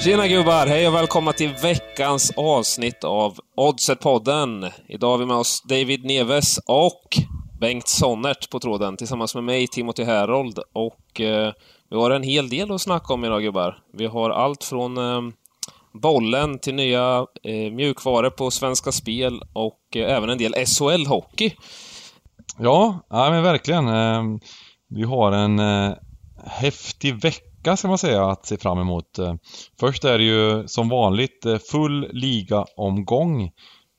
Tjena gubbar! Hej och välkomna till veckans avsnitt av Oddset-podden. Idag har vi med oss David Neves och Bengt Sonnert på tråden tillsammans med mig, Timothy Herold. Och eh, vi har en hel del att snacka om idag gubbar. Vi har allt från eh, bollen till nya eh, mjukvaror på Svenska Spel och eh, även en del SHL-hockey. Ja, ja men verkligen. Eh, vi har en eh, häftig vecka ska man säga att se fram emot. Eh, först är det ju som vanligt eh, full liga-omgång.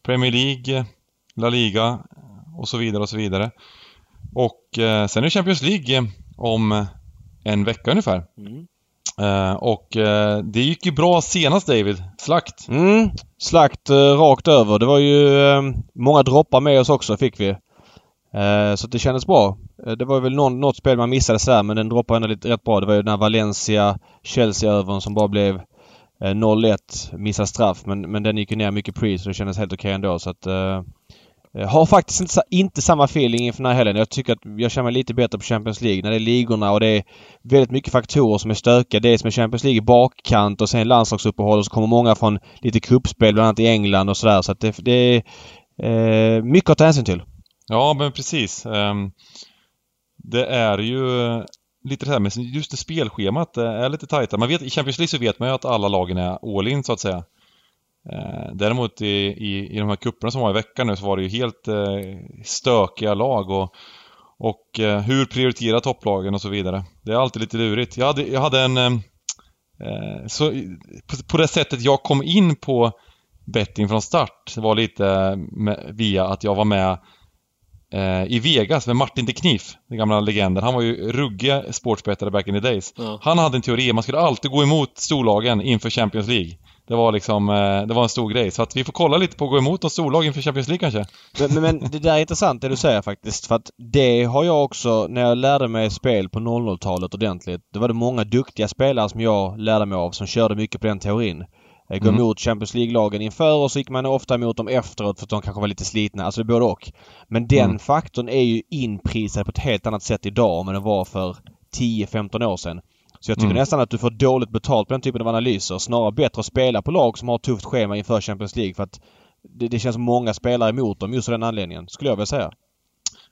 Premier League, La Liga och så vidare och så vidare. Och eh, sen är det Champions League om en vecka ungefär. Mm. Och det gick ju bra senast David. Slakt. Mm, slakt rakt över. Det var ju många droppar med oss också fick vi. Eh, så det kändes bra. Eh, det var väl någon, något spel man missade sådär men den droppade ändå lite rätt bra. Det var ju den här Valencia-Chelsea-övern som bara blev eh, 0-1. Missade straff men, men den gick ju ner mycket pre så det kändes helt okej okay ändå så att Eh, har faktiskt inte, inte samma feeling inför den här helgen. Jag tycker att jag känner mig lite bättre på Champions League när det är ligorna och det är väldigt mycket faktorer som är stökiga. Dels med Champions League i bakkant och sen landslagsuppehåll och så kommer många från lite kuppspel bland annat i England och sådär. Så att det, det är eh, mycket att ta hänsyn till. Ja, men precis. Ehm, det är ju lite det här med just det spelschemat eh, är lite tajta. Man vet, I Champions League så vet man ju att alla lagen är all in så att säga. Eh, däremot i, i, i de här kupperna som var i veckan nu så var det ju helt eh, stökiga lag och, och hur prioritera topplagen och så vidare. Det är alltid lite lurigt. Jag hade, jag hade en... Ehm, så, på, det sättet jag kom in på betting från start var lite via att jag var med eh, i Vegas med Martin de Knif, den gamla legenden. Han var ju ruggig sportsbettare back in the days. Ja. Han hade en teori, man skulle alltid gå emot storlagen inför Champions League. Det var liksom, eh, det var en stor grej. Så att vi får kolla lite på att gå emot de storlag inför Champions League kanske. Men, men, det där är intressant det du säger faktiskt. För att det har jag också, när jag lärde mig spel på 00-talet ordentligt. Då var det många duktiga spelare som jag lärde mig av som körde mycket på den teorin. Eh, gå mm. emot Champions League-lagen inför och så gick man ofta emot dem efteråt för att de kanske var lite slitna. Alltså det både och. Men den mm. faktorn är ju inprisad på ett helt annat sätt idag än den var för 10-15 år sedan. Så jag tycker mm. nästan att du får dåligt betalt på den typen av analyser. Snarare bättre att spela på lag som har tufft schema inför Champions League för att det, det känns många spelare emot dem just av den anledningen, skulle jag vilja säga.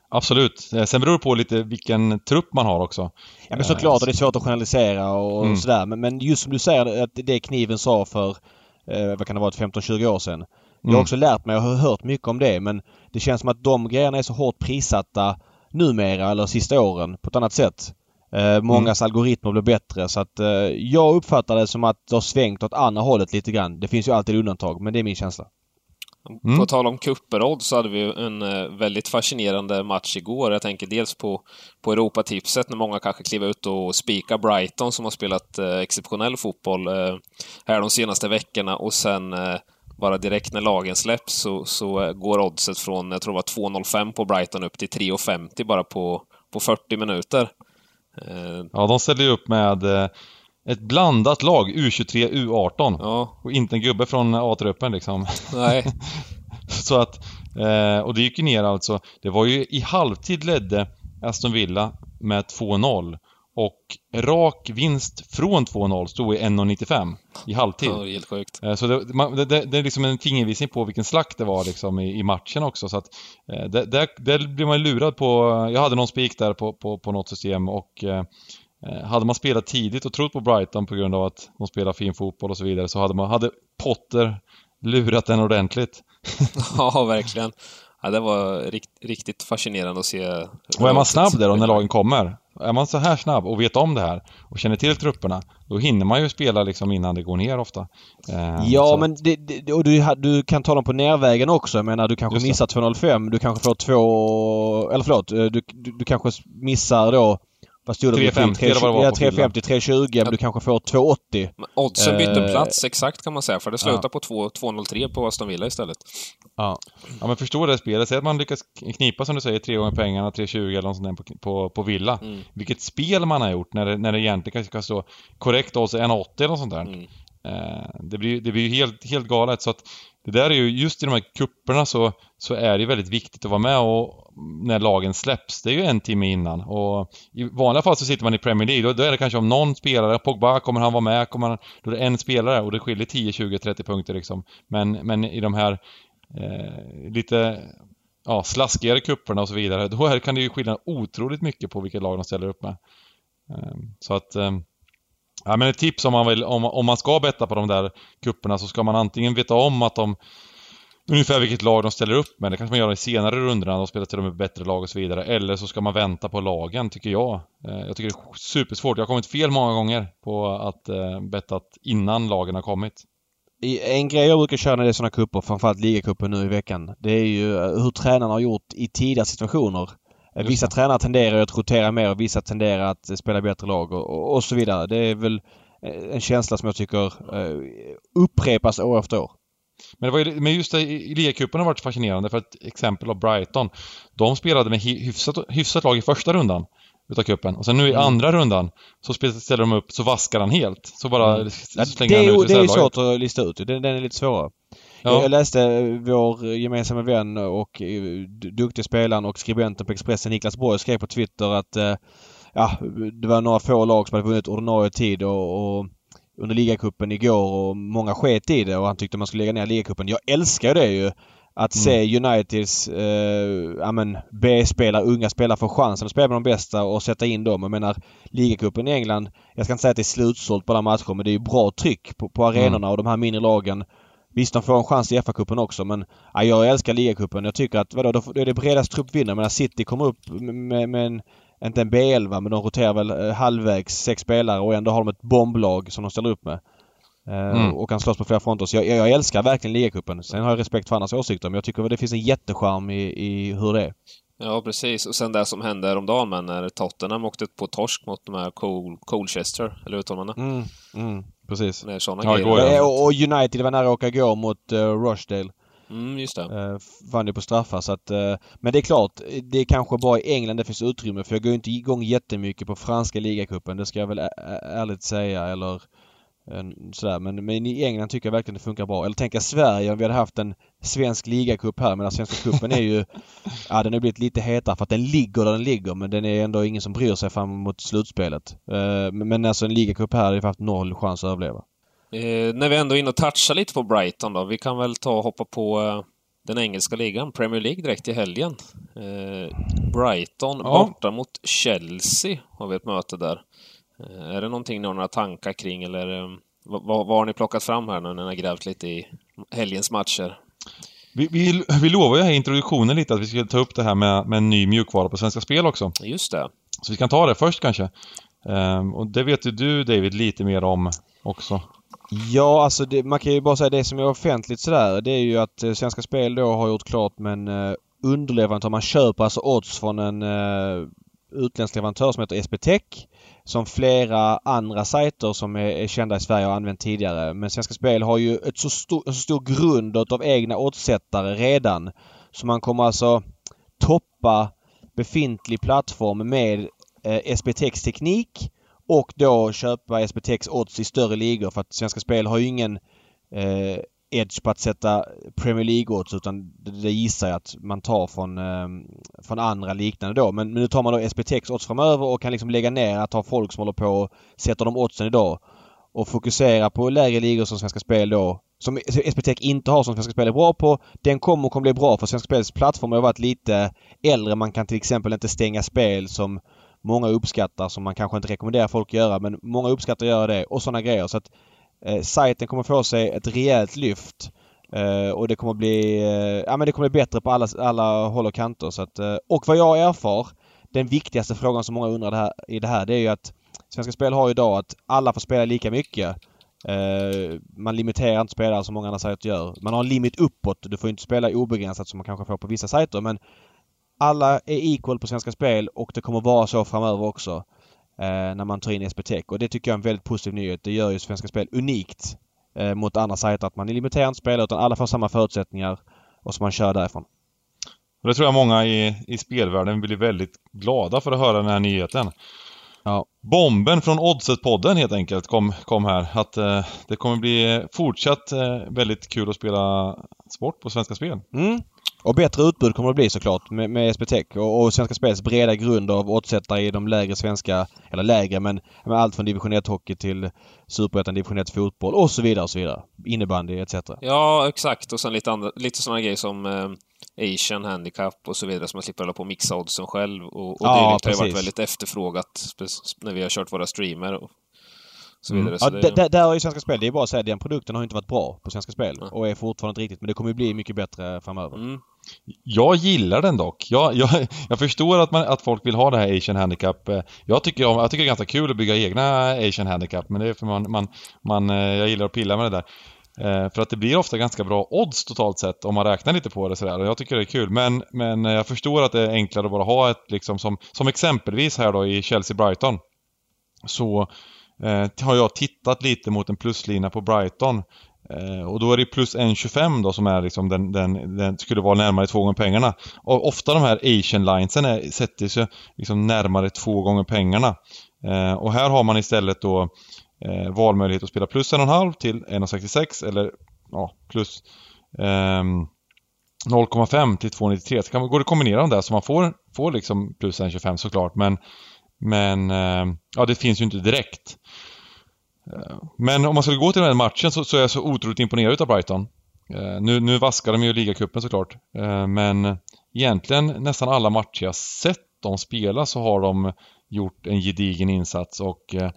Absolut. Eh, sen beror det på lite vilken trupp man har också. Ja men såklart, och det är svårt att generalisera och mm. sådär. Men, men just som du säger att det kniven sa för, eh, vad kan det vara, 15-20 år sedan. Jag har mm. också lärt mig och har hört mycket om det men det känns som att de grejerna är så hårt prissatta numera eller sista åren på ett annat sätt. Eh, mångas mm. algoritmer blir bättre så att eh, jag uppfattar det som att det har svängt åt andra hållet lite grann. Det finns ju alltid undantag men det är min känsla. Mm. På tal om kupperodd så hade vi en eh, väldigt fascinerande match igår. Jag tänker dels på, på Europatipset när många kanske klev ut och spika Brighton som har spelat eh, exceptionell fotboll eh, här de senaste veckorna och sen eh, bara direkt när lagen släpps så, så eh, går oddset från, jag tror det var 2,05 på Brighton upp till 3,50 bara på, på 40 minuter. Eh, ja, de ställde ju upp med ett blandat lag, U23, U18. Ja. Och inte en gubbe från A-truppen liksom. Nej. så att, eh, och det gick ju ner alltså. Det var ju i halvtid ledde Aston Villa med 2-0. Och rak vinst från 2-0 stod i 1.95 i halvtid. Ja, helt sjukt. Eh, så det, man, det, det, är liksom en fingervisning på vilken slakt det var liksom i, i matchen också. Så att, eh, det, det, det blir man lurad på. Jag hade någon spik där på, på, på något system och Eh, hade man spelat tidigt och trott på Brighton på grund av att de spelar fin fotboll och så vidare så hade man, hade Potter lurat den ordentligt. ja, verkligen. Ja, det var rikt, riktigt fascinerande att se. Och är man snabb där då när lagen kommer? Är man så här snabb och vet om det här och känner till trupperna, då hinner man ju spela liksom innan det går ner ofta. Eh, ja, så. men det, det, och du, du kan tala om på nervägen också. Jag menar, du kanske missar 2.05, du kanske får två... Eller förlåt, eh, du, du, du kanske missar då vad stod det? 350 eller vad det var Ja, 350, 320 men du kanske får 280. Oddsen bytte eh, plats exakt kan man säga, för det slutar ja. på 2.03 på Aston Villa istället. Ja. ja, men förstå det spelet. Säg att man lyckas knipa, som du säger, tre gånger pengarna, 3.20 eller något sånt där på, på, på Villa. Mm. Vilket spel man har gjort när det, när det egentligen kanske ska stå korrekt odds 1.80 eller något sånt där. Mm. Eh, det blir det blir ju helt, helt galet så att det där är ju, just i de här kupperna så, så är det väldigt viktigt att vara med och när lagen släpps. Det är ju en timme innan och i vanliga fall så sitter man i Premier League. Då, då är det kanske om någon spelare, Pogba, kommer han vara med? Kommer han, då är det en spelare och det skiljer 10, 20, 30 punkter liksom. Men, men i de här eh, lite ja, slaskigare kupperna och så vidare, då här kan det ju skilja otroligt mycket på vilket lag de ställer upp med. Eh, så att eh, Ja, men ett tips om man, vill, om, om man ska betta på de där kupperna så ska man antingen veta om att de ungefär vilket lag de ställer upp med. Det kanske man gör i senare rundorna, de spelar till och med bättre lag och så vidare. Eller så ska man vänta på lagen, tycker jag. Eh, jag tycker det är supersvårt. Jag har kommit fel många gånger på att eh, bettat innan lagen har kommit. En grej jag brukar köra när det är sådana kupper, framförallt ligacupen nu i veckan, det är ju eh, hur tränarna har gjort i tidigare situationer. Just vissa det. tränare tenderar att rotera mer och vissa tenderar att spela bättre lag och, och så vidare. Det är väl en känsla som jag tycker upprepas år efter år. Men, det var ju, men just det, ligacupen har varit fascinerande för ett exempel av Brighton. De spelade med hyfsat, hyfsat lag i första rundan utav cupen. Och sen nu i mm. andra rundan så ställer de upp, så vaskar han helt. Så bara mm. slänger det, han ut Det är svårt att lista ut. Den, den är lite svårare. Ja. Jag läste vår gemensamma vän och eh, duktig spelaren och skribenten på Expressen Niklas Borg skrev på Twitter att eh, ja, det var några få lag som hade vunnit ordinarie tid och, och under ligacupen igår och många sket i det och han tyckte man skulle lägga ner ligacupen. Jag älskar det ju. Att mm. se Uniteds eh, B-spelare, unga spelare få chansen att spela med de bästa och sätta in dem. Jag menar ligacupen i England, jag ska inte säga att det är slutsålt på alla matcher men det är ju bra tryck på, på arenorna mm. och de här mindre lagen. Visst, de får en chans i FA-cupen också men ja, jag älskar ligacupen. Jag tycker att vadå, då är det bredaste trupp vinner. Men City kommer upp med, med en inte en B11 men de roterar väl eh, halvvägs sex spelare och ändå har de ett bomblag som de ställer upp med. Eh, mm. Och kan slåss på flera fronter. Så jag, jag älskar verkligen ligacupen. Sen har jag respekt för andras åsikter men jag tycker att det finns en jättecharm i, i hur det är. Ja, precis. Och sen det som hände häromdagen med när Tottenham åkte på torsk mot de här Col Colchester, eller hur uttalar man det? Mm, mm, precis. Sådana ja, grejer. Och, och United var nära att åka gå mot uh, Rochdale. Mm, just det. Uh, vann ju på straffar så att, uh, Men det är klart, det är kanske bara i England det finns utrymme för jag går inte igång jättemycket på franska ligacupen. Det ska jag väl ärligt säga eller uh, sådär. Men, men i England tycker jag verkligen det funkar bra. Eller tänka Sverige om vi hade haft en svensk ligacup här. Men svenska cupen är ju... ja den har blivit lite hetare för att den ligger där den ligger men den är ändå ingen som bryr sig fram mot slutspelet. men, men alltså en ligacup här hade vi haft noll chans att överleva. Eh, när vi ändå är inne och touchar lite på Brighton då. Vi kan väl ta och hoppa på eh, den engelska ligan, Premier League, direkt i helgen. Eh, Brighton ja. borta mot Chelsea har vi ett möte där. Eh, är det någonting ni har några tankar kring eller eh, vad, vad, har ni plockat fram här nu när ni har grävt lite i helgens matcher? Vi, vi, vi lovade ju här i introduktionen lite att vi skulle ta upp det här med, med en ny mjukvara på Svenska Spel också. Just det. Så vi kan ta det först kanske. Um, och det vet ju du David lite mer om också. Ja, alltså det, man kan ju bara säga det som är offentligt sådär. Det är ju att eh, Svenska Spel då har gjort klart med en eh, underleverantör. Man köper alltså odds från en eh, utländsk leverantör som heter SBTech. Som flera andra sajter som är, är, kända i Sverige har använt tidigare. Men Svenska Spel har ju ett så stor, en så stor grund av egna oddsättare redan. Så man kommer alltså toppa befintlig plattform med eh, SBTechs teknik och då köpa SBTX odds i större ligor för att Svenska Spel har ju ingen eh, edge på att sätta Premier League-odds utan det, det gissar jag att man tar från, eh, från andra liknande då. Men, men nu tar man då SBTX odds framöver och kan liksom lägga ner att ha folk som håller på och sätter de oddsen idag. Och fokusera på lägre ligor som Svenska Spel då som SBTX inte har som Svenska Spel är bra på. Den kommer kommer bli bra för Svenska Spels plattform har varit lite äldre. Man kan till exempel inte stänga spel som många uppskattar som man kanske inte rekommenderar folk att göra men många uppskattar att göra det och sådana grejer. Så att eh, sajten kommer få sig ett rejält lyft. Eh, och det kommer bli, eh, ja men det kommer bli bättre på alla, alla håll och kanter. Så att, eh, och vad jag erfar, den viktigaste frågan som många undrar det här, i det här det är ju att Svenska Spel har idag att alla får spela lika mycket. Uh, man limiterar inte spelare som många andra sajter gör. Man har en limit uppåt. Du får inte spela obegränsat som man kanske får på vissa sajter men alla är equal på Svenska Spel och det kommer vara så framöver också. Eh, när man tar in SBTech och det tycker jag är en väldigt positiv nyhet. Det gör ju Svenska Spel unikt eh, mot andra sajter att man limiterar inte spelare utan alla får samma förutsättningar och så man kör därifrån. Och det tror jag många i, i spelvärlden blir väldigt glada för att höra den här nyheten. Ja. Bomben från Oddset-podden helt enkelt kom, kom här. Att eh, det kommer bli fortsatt eh, väldigt kul att spela sport på Svenska Spel. Mm. Och bättre utbud kommer det bli såklart med, med SBTech och, och Svenska Spels breda grund av oddsättare i de lägre svenska, eller lägre men med allt från division 1 hockey till Superettan, division 1 fotboll och så vidare och så vidare. Innebandy etc. Ja, exakt. Och sen lite, andra, lite sådana grejer som eh, Asian Handicap och så vidare, så man slipper hålla på och mixa oddsen själv. Och, och Ja, det har ju varit väldigt efterfrågat när vi har kört våra streamer och så Mm. vidare. Ja, Så d- det, där har ju Svenska Spel, det är bara att säga den produkten har inte varit bra på Svenska Spel Nej. och är fortfarande inte riktigt men det kommer ju bli mycket bättre framöver. mm. Jag gillar den dock. Jag, jag, jag förstår att, man, att folk vill ha det här Asian Handicap. Jag tycker, jag tycker det är ganska kul att bygga egna Asian Handicap, men det är för man, man, man eh, jag gillar att pilla med det där. Eh, för att det blir ofta ganska bra odds totalt sett om man räknar lite på det sådär och jag tycker det är kul. Men, men jag förstår att det är enklare att bara ha ett liksom som, som exempelvis här då i Chelsea-Brighton. Så eh, har jag tittat lite mot en pluslina på Brighton. Eh, och då är det plus 1,25 då som är liksom den, den, den skulle vara närmare två gånger pengarna. Och ofta de här Asian linesen är, sätter sig liksom närmare två gånger pengarna. Eh, och här har man istället då eh, valmöjlighet att spela plus 1,5 till 1,66 eller ja, plus eh, 0,5 till 2,93. Så kan man, går det att kombinera de där så man får, får liksom plus 1,25 såklart men men eh, ja, det finns ju inte direkt. Eh, men om man skulle gå till den här matchen så, så är jag så otroligt imponerad utav Brighton. Eh, Nu, nu vaskar de ju ligacupen såklart. Eh, Men egentligen nästan alla matcher jag sett dem spela så har de gjort en gedigen insats och eh,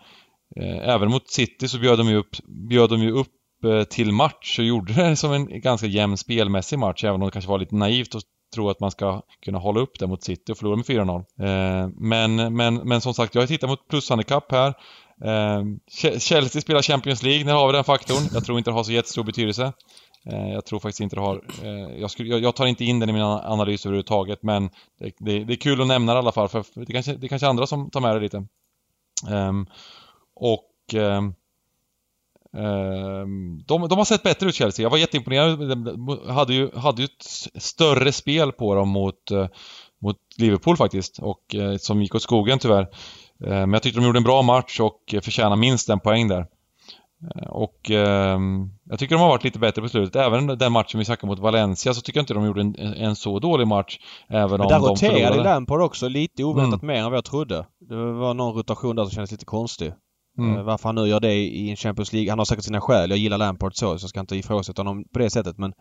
Eh, även mot City så bjöd de ju upp, bjöd de ju upp eh, till match och gjorde det som en ganska jämn spelmässig match även om det kanske var lite naivt att tro att man ska kunna hålla upp det mot City och förlora med 4-0. Eh, men, men, men som sagt, jag tittar mot plushandikapp här. Chelsea spelar Champions League, när har vi den faktorn? Jag tror inte det har så jättestor betydelse. Jag tror faktiskt inte det har. Jag, skulle, jag, tar inte in den i min analys överhuvudtaget men det, det, det är kul att nämna det i alla fall för det kanske, det är kanske andra som tar med det lite. Ehm, och ehm, de, de har sett bättre ut Chelsea. Jag var jätteimponerad. De hade ju, hade ju ett större spel på dem mot, eh, mot Liverpool faktiskt och eh, som gick åt skogen tyvärr. Eh, Men jag tyckte de gjorde en bra match och eh, förtjänar minst en poäng där. Eh, Och ehm, jag tycker de har varit lite bättre på slutet. Även den matchen vi snackade mot Valencia så tycker jag inte de gjorde en, en så dålig match. Även Men om där de roterade. Lampard också lite oväntat Mm. mer än vad jag trodde. Det var någon rotation där som kändes lite konstig. Mm. Eh, Varför han nu gör det i en Champions League. Han har säkert sina skäl. Jag gillar Lampard så, så jag ska inte ifrågasätta honom på det sättet. Men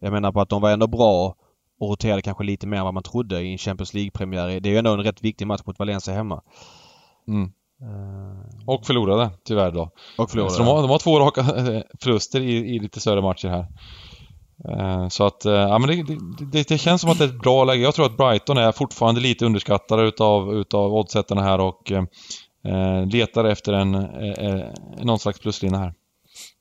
jag menar på att de var ändå bra och roterade kanske lite mer än vad man trodde i en Champions League-premiär. Det är ju ändå en rätt viktig match mot Valencia hemma. Mm. Eh, Och förlorade, tyvärr då. Och förlorade. Så de har, de har två raka eh, förluster i, i lite större matcher här. Så att, ja men det, det, det, det känns som att det är ett bra läge. Jag tror att Brighton är fortfarande lite underskattade utav, utav oddsättarna här och letar efter en, eh, eh, någon slags pluslina här.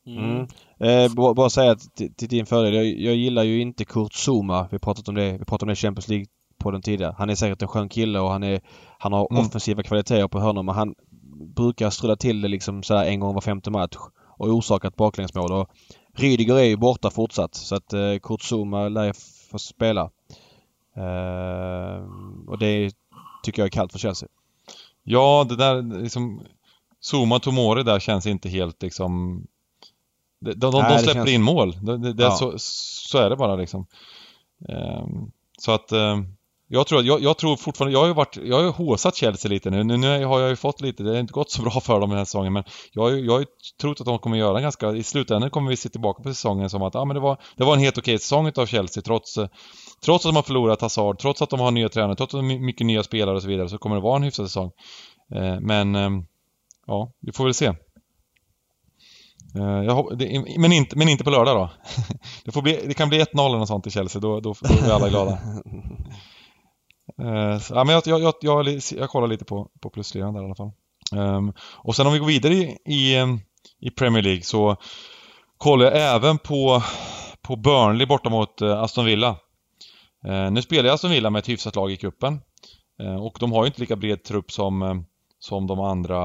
Mm. Eh, bara, säga att till, till din fördel. Jag, jag gillar ju inte Kurt Zuma. Vi pratat om det. Vi pratade om det i Champions League på den tidigare. Han är säkert en skön kille och han, är, han har Mm. offensiva kvaliteter på hörnor men han brukar strula till det liksom så här en gång var femte match och orsakat baklängesmål. Och Rydiger är ju borta fortsatt så att eh, Kurt Zuma lär ju få spela. Eh, och det tycker jag är kallt för Chelsea. Ja, det där liksom... Zuma Tomori där känns inte helt liksom... De, de, de, Nej, de släpper känns- in mål. Det, det, Ja. så, så är det bara liksom. Ehm, så att... ehm, jag tror, jag, jag tror fortfarande, jag har ju varit, jag har ju håsat Chelsea lite nu. nu. Nu har jag ju fått lite, det har inte gått så bra för dem den här säsongen men jag har ju, jag har ju trott att de kommer göra ganska, i slutändan kommer vi se tillbaka på säsongen som att, ja men det var, det var en helt okej säsong utav Chelsea trots, trots att de har förlorat Hazard, trots att de har nya tränare, trots att de har mycket nya spelare och så vidare så kommer det vara en hyfsad säsong. Eh, Men, ehm, ja, vi får väl se. Eh, Jag, hop- det, men, inte, men inte på lördag då. Det, bli, det kan bli 1-0 eller något sånt i Chelsea, då, då, då är vi alla glada. Eh, så, ja, men jag, jag, jag, jag, jag kollar lite på, på plusligan där i alla fall. Ehm, och sen om vi går vidare i, i, ehm, i Premier League så kollar jag även på, på Burnley borta mot Aston Villa. Eh, nu spelar Aston Villa med ett hyfsat lag i cupen. Eh, och de har ju inte lika bred trupp som, eh, som de andra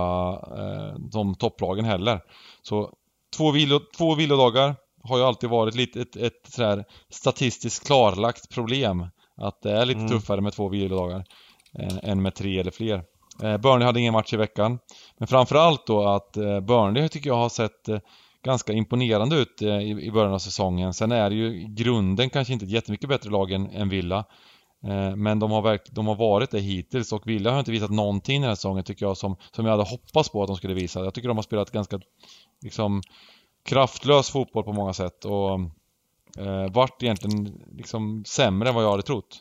de topplagen heller. Så två, vilo, två vilodagar har ju alltid varit lite ett, ett sådär statistiskt klarlagt problem. Att det är lite Mm. tuffare med två vilodagar än, med tre eller fler. Burnley hade ingen match i veckan. Men framförallt då att Burnley tycker jag har sett ganska imponerande ut eh, i, början av säsongen. Sen är det ju grunden kanske inte ett jättemycket bättre lag än, än Villa. Eh, men de har, verk, de har varit det hittills och Villa har inte visat någonting den här säsongen tycker jag som, som jag hade hoppats på att de skulle visa. Jag tycker de har spelat ganska liksom kraftlös fotboll på många sätt och eh, vart egentligen liksom sämre än vad jag hade trott.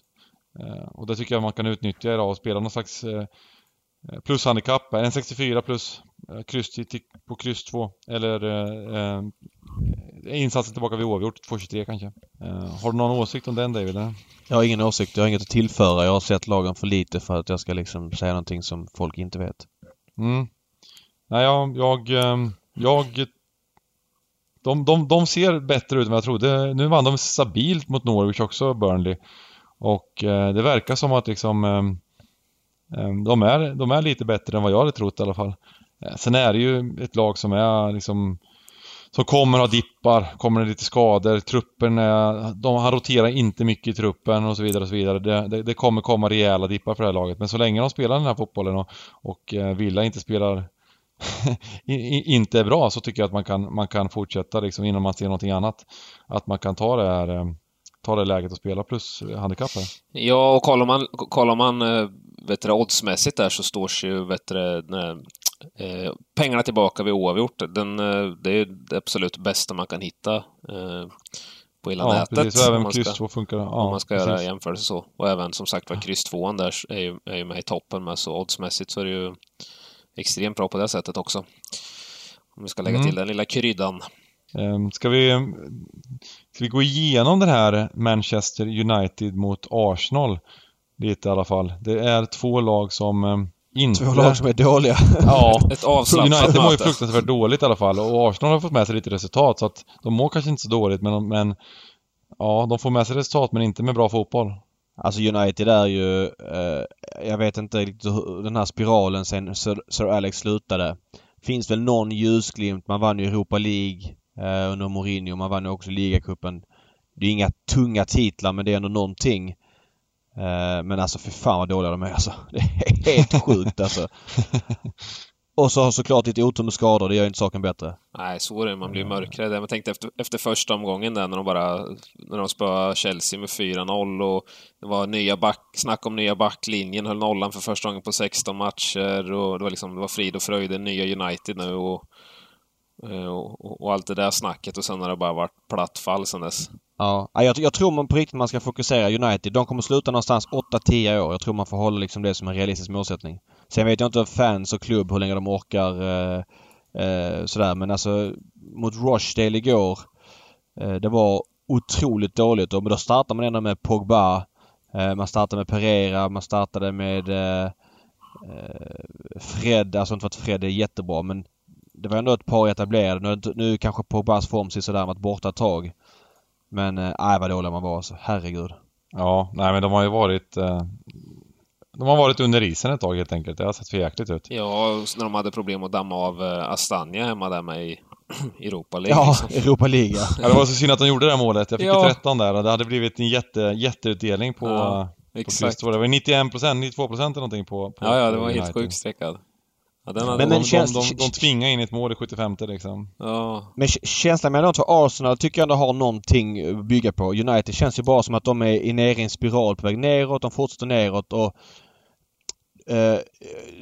Eh, och det tycker jag man kan utnyttja idag och spela någon slags eh, eh plushandikapp. En 64 plus kryss på kryss 2 eller eh, eh, insatsen tillbaka vid oavgjort 2.23 kanske. Eh, har du någon åsikt om den David? Jag har ingen åsikt. Jag har inget att tillföra. Jag har sett lagen för lite för att jag ska liksom säga någonting som folk inte vet. Mm. Nej, jag, jag, ehm, jag de, de, de ser bättre ut än vad jag trodde. Nu vann de stabilt mot Norwich också, Burnley. Och eh, det verkar som att liksom ehm, ehm, de, är, de är lite bättre än vad jag hade trott i alla fall. Eh, sen är det ju ett lag som är liksom som kommer ha dippar, kommer det lite skador, truppen är, de, han roterar inte mycket i truppen och så vidare och så vidare. Det, det, det, kommer komma rejäla dippar för det här laget. Men så länge de spelar den här fotbollen och, och eh, Villa inte spelar inte är bra så tycker jag att man kan, man kan fortsätta liksom innan man ser någonting annat. Att man kan ta det här eh, ta det läget och spela plus handikapp. Ja, och kollar man, kollar man vet du, oddsmässigt där så står sig ju vet du, eh, pengarna tillbaka vid oavgjort. Den, eh, det är det absolut bästa man kan hitta eh, på hela ja, nätet. Precis, även kryss 2 funkar. Ja, om man ska precis. göra jämförelse så. Och även som sagt var kryss 2 där är ju, är ju med i toppen med så oddsmässigt så är det ju extremt bra på det sättet också. Om vi ska lägga mm. till den lilla kryddan. Um, ska vi, ska vi gå igenom den här Manchester United mot Arsenal lite i alla fall. Det är två lag som um, inte... Två lag som är dåliga. Ja. Ett United mår ju fruktansvärt dåligt i alla fall och Arsenal har fått med sig lite resultat så att de mår kanske inte så dåligt men, men ja, de får med sig resultat men inte med bra fotboll. Alltså United är ju, eh, jag vet inte riktigt hur den här spiralen sen Sir, Sir Alex slutade. Finns väl någon ljusglimt. Man vann ju Europa League eh, under Mourinho. Man vann ju också ligacupen. Det är inga tunga titlar men det är ändå någonting. Eh, men alltså för fan vad dåliga de är alltså. Det är helt sjukt alltså. Och så har såklart lite otur med skador, det gör inte saken bättre. Nej, så är det. Man blir mörkrädd. Man tänkte efter, efter första omgången där när de bara... När de spöade Chelsea med 4-0 och det var nya back, snack om nya backlinjen, höll nollan för första gången på 16 matcher och det var liksom, det var frid och fröjd, nya United nu och, eh, och, och, allt det där snacket och sen har det bara varit platt fall sen dess. Ja, jag, jag tror man på riktigt man ska fokusera United. De kommer sluta någonstans 8-10 år. Jag tror man får hålla liksom det som en realistisk målsättning. Sen vet jag inte fans och klubb hur länge de orkar eh, eh, sådär men alltså mot Rochdale igår eh, det var otroligt dåligt och men då startar man ändå med Pogba. Eh, man startade med Pereira, man startade med eh, eh, Fred, alltså inte för att Fred är jättebra men det var ändå ett par etablerade. Nu, nu kanske Pogbas form ser sådär varit borta ett tag. Men nej äh, vad dåliga man var alltså. Herregud. Ja, nej men de har ju varit eh, de har varit under isen ett tag helt enkelt. Det har sett för jäkligt ut. Ja, när de hade problem att damma av eh, Astania hemma där med i Europa League. Ja, liksom. Europa League ja. ja. Det var så synd att de gjorde det här målet. Jag fick ja. 13 där och det hade blivit en jätte, jätteutdelning på, ja, på exakt. Det var 91 procent, 92 procent eller någonting på, på Ja, ja, det var helt sjukt streckad. Ja, men, men de, känns... de, de, de tvingar in ett mål i 75 liksom. Ja. Men känslan med de två Arsenal tycker jag ändå har någonting att bygga på. United känns ju bara som att de är nere i en spiral på väg neråt. De fortsätter neråt och Uh,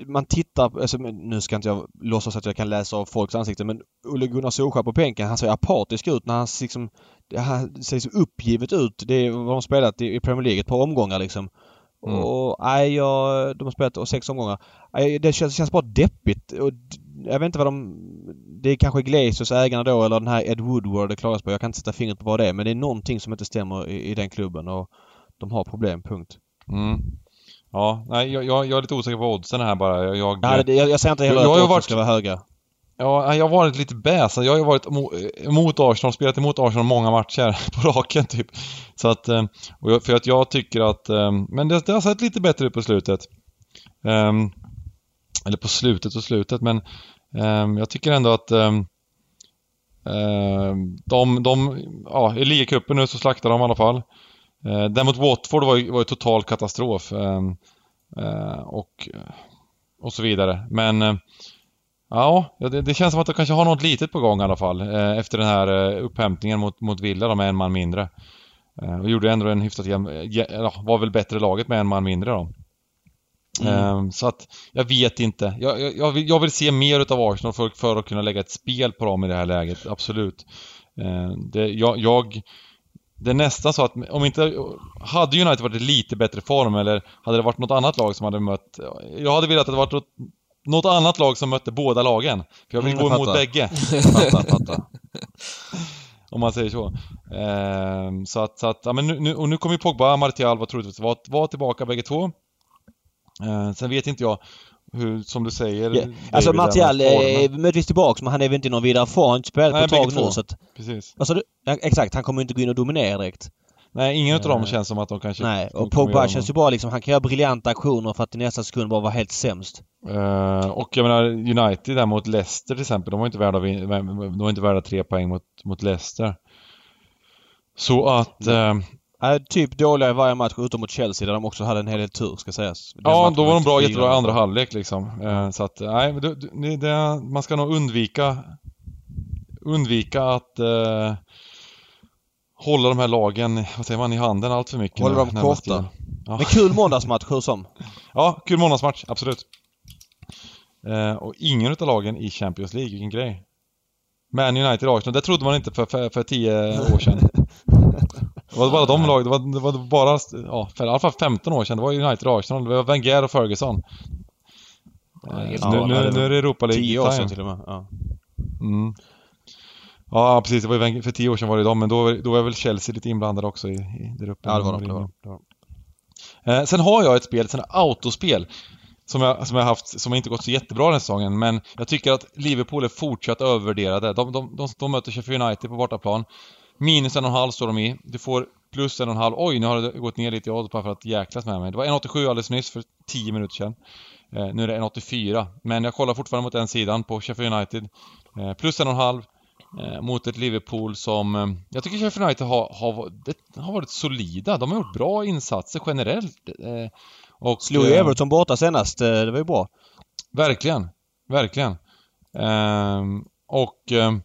man tittar, alltså, nu ska inte jag låtsas att jag kan läsa av folks ansikten men Olle Gunnar Solskjaer på bänken han ser apatisk ut när han liksom, han ser så uppgivet ut. Det är vad de spelat i, Premier League ett par omgångar liksom. Mm. Och nej, jag, de har spelat sex omgångar. Nej, det känns, känns bara deppigt. Och, jag vet inte vad de... Det är kanske Glaciers ägarna då eller den här Ed Woodward det klagas på. Jag kan inte sätta fingret på vad det är men det är någonting som inte stämmer i, i den klubben och de har problem, punkt. Mm. Ja, nej jag, jag, är lite osäker på oddsen här bara. Jag, jag, ja, det, jag, jag säger inte heller jag, att oddsen ska vara höga. Ja, jag har varit lite bäsad. Jag har ju varit emot Arsenal, spelat emot Arsenal många matcher på raken typ. Så att, eh, för att jag tycker att, eh, men det, det har sett lite bättre ut på slutet. Um, eller på slutet och slutet, men um, jag tycker ändå att um, de, de, ja, i ligacupen nu så slaktar de i alla fall. Eh, uh, däremot Watford var ju, var ju total katastrof. Uh, och, och så vidare. Men Ja, det, det, känns som att de kanske har något litet på gång i alla fall eh, efter den här eh, upphämtningen mot, mot Villa då, med en man mindre. Eh, och gjorde ändå en hyfsat jämn, ja, var väl bättre laget med en man mindre då. Mm. Eh, så att, jag vet inte. Jag, jag, jag, vill, jag vill se mer utav Arsenal för, för att kunna lägga ett spel på dem i det här läget, absolut. Eh, det, jag, jag det är nästan så att om inte... Hade United varit i lite bättre form eller hade det varit något annat lag som hade mött... Jag hade velat att det varit något, något annat lag som mötte båda lagen. För jag vill mm, gå emot bägge. fattar, fattar. om man säger så. Ehm, så att, så att, ja men nu, och nu kommer ju Pogba, Martial var troligtvis var, var tillbaka bägge två. Ehm, sen vet inte jag hur, som du säger... Yeah. Alltså Martial är möjligtvis tillbaks men han är väl inte någon vidare form. Spelat på ett tag nu så att... Precis. Alltså, exakt, han kommer inte gå in och dominera direkt. Nej, ingen av dem känns som att de kanske... Nej, och Pogba känns ju bra liksom. Han kan göra briljanta aktioner för att i nästa sekund bara vara helt sämst. Uh, och jag menar United där mot Leicester till exempel, de var inte värda, de var inte värda tre poäng mot, mot Leicester. Så att... Uh, Äh, typ dåliga i varje match utom mot Chelsea där de också hade en hel del tur ska sägas. Den ja, då var de bra jättebra i andra halvlek liksom. Eh, så att, nej, det, det, man ska nog undvika undvika att eh, hålla de här lagen, vad säger man, i handen allt för mycket. Hålla dem korta. Ja. Men kul måndagsmatch hur som. Ja, kul måndagsmatch, absolut. Eh, och ingen utav lagen i Champions League, vilken grej. Man United Arsenal, det trodde man inte för, för, för tio år sedan. Det var bara de lag, det var, det var bara, ja, för i alla fall 15 år sedan, det var United Arsenal, det var Wenger och Ferguson. Ja, nu, nu, nu är det Europa League 10 år sedan till och med. Ja. Mm. Ja, precis. Det var ju, för tio år sedan var det de, men då, då var väl Chelsea lite inblandade också i, i, där uppe. Ja, det var de. Det var, det var. Eh, sen har jag ett spel, ett autospel, som jag, som jag haft, som inte gått så jättebra den här säsongen, men jag tycker att Liverpool är fortsatt övervärderade. De, de, de, de möter Sheffield United på bortaplan. Minus en och en halv står de i. Du får plus en och en halv. Oj, nu har det gått ner lite i odds bara för att jäklas med mig. Det var 1,87 alldeles nyss för 10 minuter sedan. Eh, nu är det 1,84. Men jag kollar fortfarande mot den sidan på Sheffield United. Eh, plus en och en halv mot ett Liverpool som... Eh, jag tycker Sheffield United har, har, har varit solida. De har gjort bra insatser generellt. Eh, och, Slog ju Everton borta senast. Eh, det var ju bra. Verkligen. Verkligen. Ehm, och ehm,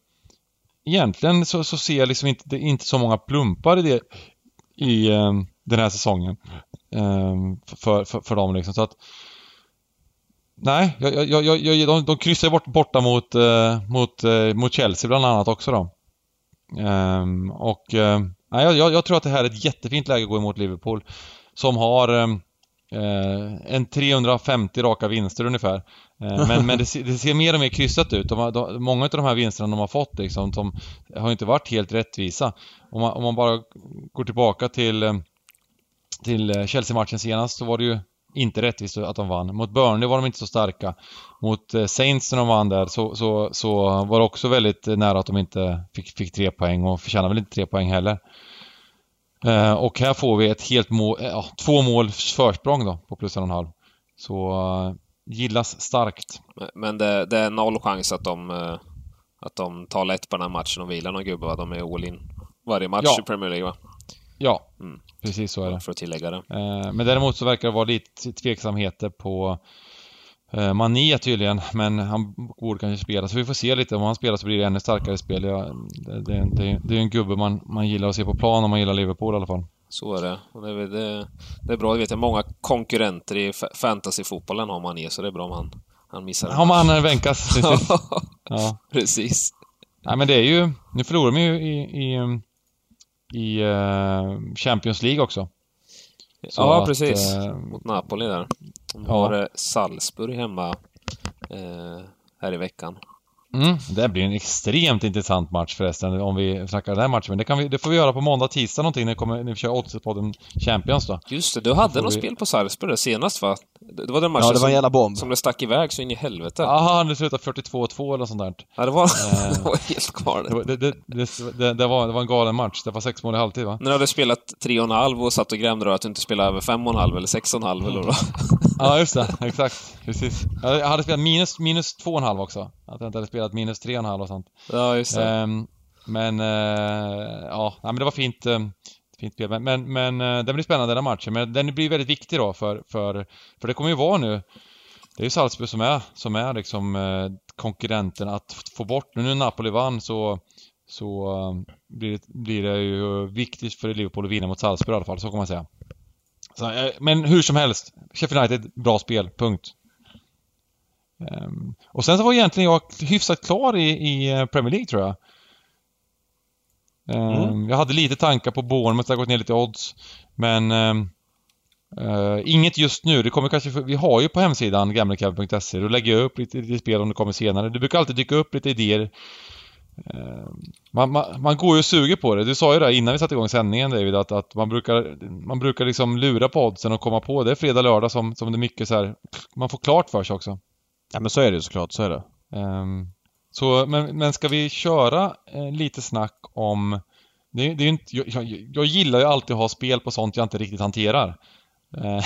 egentligen så, så ser jag liksom inte, inte så många plumpar i det i eh, den här säsongen. Eh, för, för, för dem liksom. Så att, nej, jag, jag, jag, jag, de, de kryssar bort, borta mot, eh, mot, eh, mot Chelsea bland annat också då. Ehm, och eh, nej, jag, jag, tror att det här är ett jättefint läge att gå emot Liverpool. Som har ehm, eh, en 350 raka vinster ungefär. Ehm, men, men det, ser, det, ser mer och mer kryssat ut. De har, de, många av de här vinsterna de har fått liksom, de har inte varit helt rättvisa. Om man, om man bara går tillbaka till, eh, till eh, Chelsea-matchen senast så var det ju inte rättvist att de vann. Mot Burnley var de inte så starka. Mot Saints när de vann där så, så, så var det också väldigt nära att de inte fick, fick tre poäng och förtjänar väl inte tre poäng heller. och här får vi ett helt mål, ja, två måls försprång då på plus en och en halv. Så gillas starkt. Men det, det, är noll chans att de, eh, att de tar lätt på den här matchen och vilar någon gubbe. De är all in varje match ja. i Premier League va? Ja, mm. Precis så är det. För att tillägga det. Eh, men däremot så verkar det vara lite tveksamheter på eh, Mané tydligen, men han borde kanske spela. Så vi får se lite. Om han spelar så blir det ännu starkare spel. Ja, det, det, det, är en gubbe man, man gillar att se på plan om man gillar Liverpool i alla fall. Så är det. Och det, det, det är bra, det vet jag. Många konkurrenter i fantasyfotbollen har man i, så det är bra om han, han missar Har man Venkas, ja. Precis. Nej men det är ju, nu förlorar de ju i, i, i uh, Champions League också. Så ja, att, precis. Uh, Mot Napoli där. De har ja. Salzburg hemma uh, här i veckan. Mm, det blir en extremt intressant match förresten om vi snackar den här matchen. Men det, kan vi, det får vi göra på måndag, tisdag någonting när vi, kommer, när vi kör Oddset-podden Champions då. Just det, du hade något vi... spel på Sarpsborg senast va? Det var den matchen ja, det var en jävla bomb. som det stack iväg så in i helvete. Jaha, det slutade 42-2 eller sånt där. Ja, det var, eh, det var helt galet. Det, det, det, det, var, det var en galen match. Det var sex mål i halvtid va? När du hade spelat 3,5 och satt och grämde då att du inte spelade över 5,5 eller 6,5 mm. eller då. ja, just det. Exakt. Precis. Jag hade spelat minus, minus 2,5 också. Att jag inte hade spelat minus 3,5 och sånt. Ja, just det. Um, men, uh, ja, men det var fint. Fint spel. Men, men, men eh, den blir spännande den matchen. Men den blir väldigt viktig då för, för, för det kommer ju vara nu det är ju Salzburg som är, som är liksom eh, konkurrenten att få bort. Nu när Napoli vann så, så eh, blir, det, blir det ju viktigt för Liverpool att vinna mot Salzburg i alla fall, så kan man säga. Så, eh, men hur som helst, Sheffield United, bra spel, punkt. Um, och sen så var egentligen jag hyfsat klar i, i eh, Premier League tror jag. Um, mm. Jag hade lite tankar på Bournemouth, det har gått ner lite odds. Men uh, inget just nu. Det kommer kanske, vi har ju på hemsidan gamlecab.se, då lägger jag upp lite, lite spel om det kommer senare. Det brukar alltid dyka upp lite idéer. Uh, man, man, man, går ju och suger på det. Du sa ju det innan vi satte igång sändningen David, att, att man brukar, man brukar liksom lura på oddsen och komma på. Det är fredag, lördag som, som det är mycket så här, man får klart för sig också. Ja men så är det såklart, så är det. Um, så, men, men ska vi köra eh, lite snack om... Det, det är inte, jag, jag, jag, gillar ju alltid att ha spel på sånt jag inte riktigt hanterar. Eh,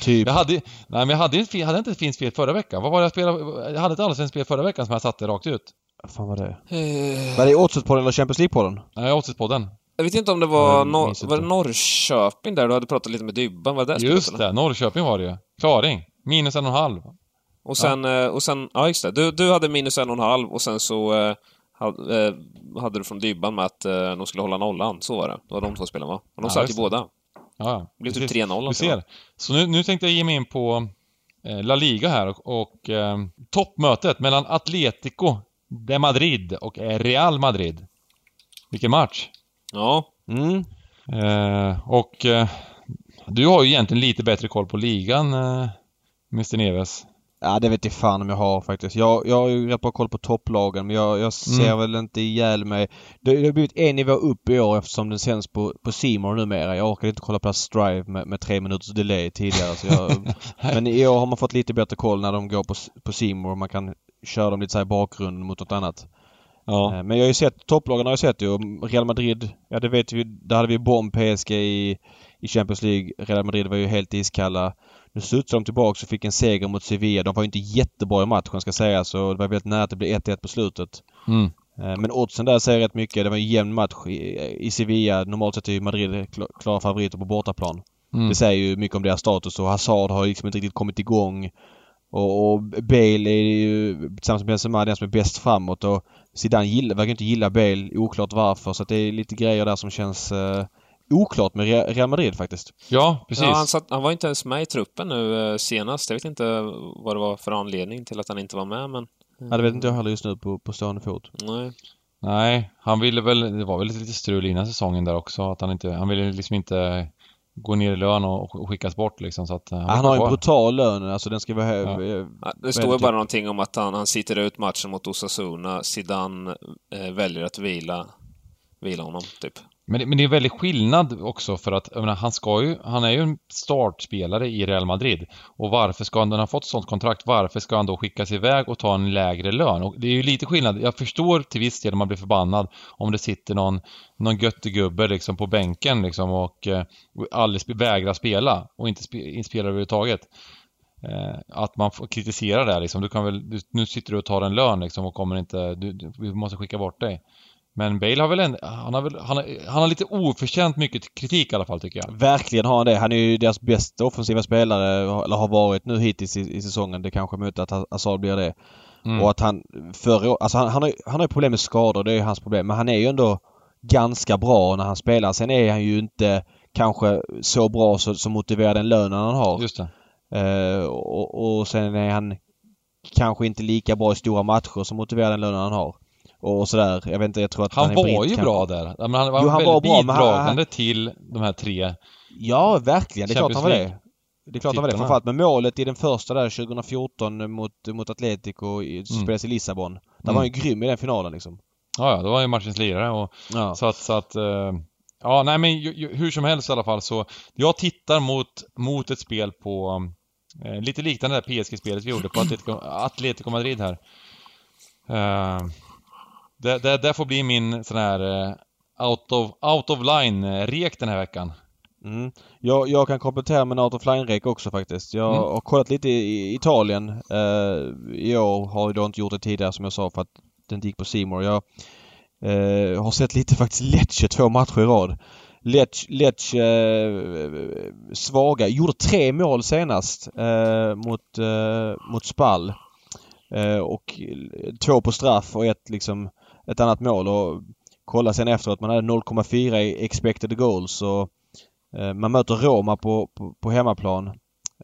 typ? Jag hade, nej men jag hade, jag hade inte ett fint spel förra veckan. Vad var det jag spelade? Jag hade ett alldeles spel förra veckan som jag satte rakt ut. Vad fan var det? Uh... Var det Oddset-podden eller Champions League-podden? Nej, Oddset-podden. Jag vet inte om det var, Nor var det Norrköping där du hade pratat lite med Dybban? Var det Just det, Norrköping var det ju. Klaring. Minus en och en halv. Och sen, ja. Eh, och sen, ja just det. Du, du hade minus en och en halv och sen så eh, hade, eh, hade du från Dybban med att de skulle hålla nollan. Så var det. Det var de två spelen va? Och de ja, satt ju båda. Ja, Det blev typ 3-0. Du ser. Så nu, nu tänkte jag ge mig in på La Liga här och, och eh, toppmötet mellan Atletico de Madrid och Real Madrid. Vilken match! Ja. Mm. Eh, och eh, du har ju egentligen lite bättre koll på ligan, eh, Mr Neves. Ja, det vet jag fan om jag har faktiskt. Jag, jag har ju rätt bra koll på topplagen men jag, jag ser mm. väl inte ihjäl mig. Det, det har blivit en nivå upp i år eftersom den sänds på, på Simor numera. Jag orkade inte kolla på Strive med, med tre minuters delay tidigare. Så jag, men i år har man fått lite bättre koll när de går på, på Simor. Man kan köra dem lite så i bakgrunden mot något annat. Ja. Eh, men jag har ju sett, topplagen har jag sett ju. Real Madrid, ja det vet vi. Där hade vi bomb PSG i, i Champions League. Real Madrid var ju helt iskalla. Nu studsade de tillbaka och fick en seger mot Sevilla. De var ju inte jättebra i matchen ska sägas så det var väldigt nära att det blev 1-1 på slutet. Mm. Eh, men oddsen där säger rätt mycket. Det var en jämn match i Sevilla. Normalt sett är Madrid klara favoriter på bortaplan. Mm. Det säger ju mycket om deras status och Hazard har liksom inte riktigt kommit igång. Och, och Bale är ju tillsammans med Benzema den som är bäst framåt och Zidane gillar, verkar inte gilla Bale. Oklart varför så det är lite grejer där som känns eh, oklart med Real Madrid faktiskt. Ja, precis. Ja, han, satt, han, var inte ens med i truppen nu eh, senast. Jag vet inte vad det var för anledning till att han inte var med, men... Ja, det vet inte jag heller just nu på, på stående fot. Nej. Nej, han ville väl... Det var väl lite strul innan säsongen där också. Att han inte... Han ville liksom inte gå ner i lön och, skickas bort liksom så att Han, han har en brutal lön, alltså den ska vara... Ja. Det står ju bara någonting om att han, han sitter ut matchen mot Osasuna. Zidane eh, väljer att vila, vila honom, typ. Men det, men det är väldigt skillnad också för att, menar, han ska ju, han är ju en startspelare i Real Madrid. Och varför ska han, när han fått sånt kontrakt, varför ska han då skickas iväg och ta en lägre lön? Och det är ju lite skillnad, jag förstår till viss del om man blir förbannad om det sitter någon, någon göttegubbe liksom på bänken liksom och, och aldrig vägrar spela och inte, sp inte spelar överhuvudtaget. Eh, att man får kritisera det liksom. Du kan väl, du, nu sitter du och tar en lön liksom och kommer inte, du, du, vi måste skicka bort dig. Men Bale har väl en, han har väl, han har, han har lite oförtjänt mycket kritik i alla fall tycker jag. Verkligen har han det. Han är ju deras bästa offensiva spelare, eller har varit nu hittills i, i säsongen. Det kanske möter att Hazard blir det. Mm. Och att han förra alltså han, han, har, han har ju problem med skador, det är hans problem. Men han är ju ändå ganska bra när han spelar. Sen är han ju inte kanske så bra så, som motiverar den lönen han har. Just det. Uh, och, och sen är han kanske inte lika bra i stora matcher som motiverar den lönen han har och sådär. Jag vet inte, jag tror att han, han var ju bra där. Men han var jo, han väldigt var bra, bidragande han... till de här tre Ja, verkligen. Det är klart han var det. Det är klart han var det. Framförallt med målet i den första där 2014 mot, mot Atletico i, som mm. spelades i Lissabon. Där mm. var han ju grym i den finalen liksom. Ja, ja. Då var han ju matchens lirare och ja. så att, så att uh, Ja, nej men ju, hur som helst i alla fall så Jag tittar mot, mot ett spel på uh, Lite liknande det här PSG-spelet vi gjorde på Atletico, Atletico Madrid här. Uh, det, det, det får bli min sån här uh, out of, out of line-rek den här veckan. Mm. Jag, jag kan komplettera med en out of line-rek också faktiskt. Jag mm. har kollat lite i Italien. Uh, I år har jag då inte gjort det tidigare som jag sa för att den gick på Simor. Jag uh, har sett lite faktiskt Lecce två matcher i rad. Lecce eh, svaga. Gjorde tre mål senast eh, mot, eh, mot Spall. Eh, och två på straff och ett liksom ett annat mål. Och kolla sen efteråt. Man hade 0,4 i expected goals. Och, eh, man möter Roma på, på, på hemmaplan.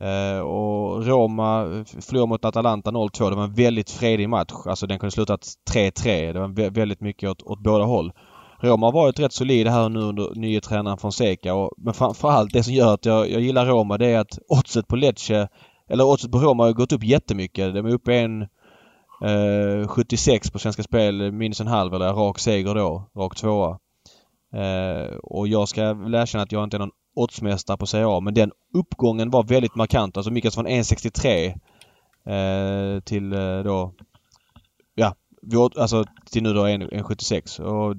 Eh, och Roma förlorade mot Atalanta 0-2. Det var en väldigt fredig match. Alltså den kunde slutat 3-3. Det var väldigt mycket åt, åt båda håll. Roma har varit rätt solid här nu under nye tränaren Fonseca. Och, men framförallt det som gör att jag, jag gillar Roma det är att oddset på Lecce, eller oddset på Roma har gått upp jättemycket. De är uppe i en eh, 76 på Svenska Spel, minus en halv eller rak seger då, rak tvåa. Eh, och jag ska väl erkänna att jag inte är någon oddsmästare på Serie A men den uppgången var väldigt markant. Alltså Mikas från 1,63 eh, till eh, då ja, alltså till nu då 1,76. Och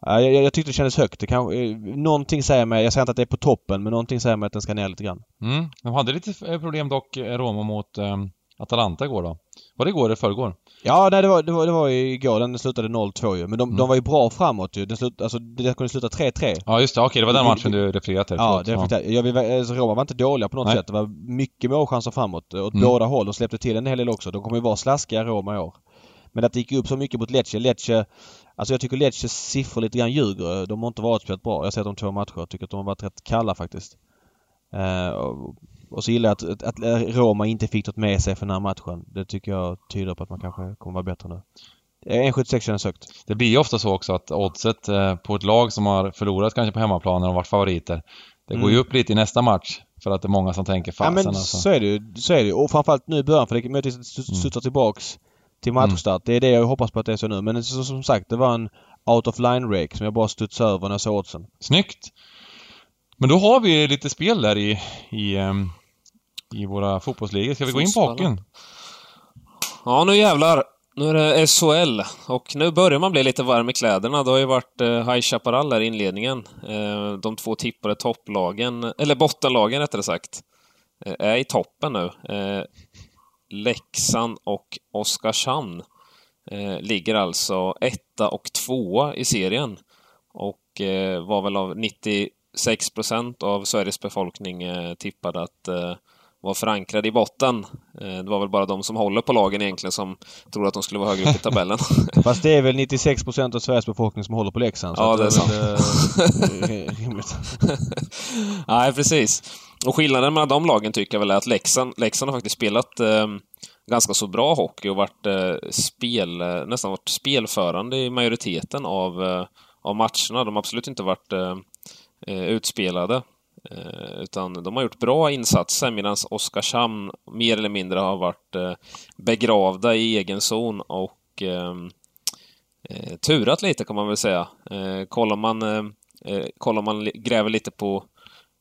jag, jag tyckte det kändes högt. Det kan, eh, någonting säger mig, jag säger inte att det är på toppen, men någonting säger mig att den ska ner lite grann. Mm. De hade lite problem dock, Roma mot um, Atalanta igår då. Var det igår eller förrgår? Ja, nej det var, det var, det var igår. Den slutade 0-2 ju. Men de, mm. de var ju bra framåt ju. Den slut, alltså, det kunde sluta 3-3. Ja, just det. Okej, det var den matchen du refererade till. Ja, det ja. Jag alltså, Roma var inte dåliga på något nej. sätt. Det var mycket målchanser framåt. Åt mm. båda håll. och släppte till en hel del också. De kommer ju vara slaskiga Roma i år. Men att det gick upp så mycket mot Lecce. Lecce Alltså jag tycker Lecces siffror lite grann ljuger. De har inte varit speciellt bra. Jag har sett dem två matcher. Jag tycker att de har varit rätt kalla faktiskt. Uh, och, så gillar jag att, att, Roma inte fick något med sig för den här matchen. Det tycker jag tyder på att man kanske kommer vara bättre nu. 1,76 känns högt. Det blir ju ofta så också att oddset eh, på ett lag som har förlorat kanske på hemmaplan när de varit favoriter. Det mm. går ju upp lite i nästa match. För att det är många som tänker fasen ja, men alltså. så är det ju. Så är det Och framförallt nu i början för det möjligtvis studsa mm. tillbaks till matchstart. Mm. Det är det jag hoppas på att det är så nu. Men så, som sagt, det var en out of line rake som jag bara studsade över när jag såg oddsen. Snyggt! Men då har vi lite spel där i, i, um, i våra fotbollsligor. Ska vi gå in på hockeyn? Ja, nu jävlar. Nu är det SHL och nu börjar man bli lite varm i kläderna. Det har ju varit eh, High Chaparral där i inledningen. Eh, de två tippade topplagen, eller bottenlagen rättare sagt, eh, är i toppen nu. Leksand och Oskarshamn ligger alltså etta och tvåa i serien. Och var väl av 96 procent av Sveriges befolkning eh, tippade att eh, vara förankrade i botten. Eh, det var väl bara de som håller på lagen egentligen som tror att de skulle vara högre upp i tabellen. Fast det är väl 96 procent av Sveriges befolkning som håller på Leksand? Ja, det är sant. Nej, precis. Och skillnaden mellan de lagen tycker jag väl är att Leksand, Leksand har faktiskt spelat eh, ganska så bra hockey och varit eh, spel, nästan varit spelförande i majoriteten av, eh, av matcherna. De har absolut inte varit Eh, utspelade. Eh, utan de har gjort bra insatser medan Oskarshamn mer eller mindre har varit eh, begravda i egen zon och ehm, turat lite kan man väl säga. kollar man, kollar man gräver lite på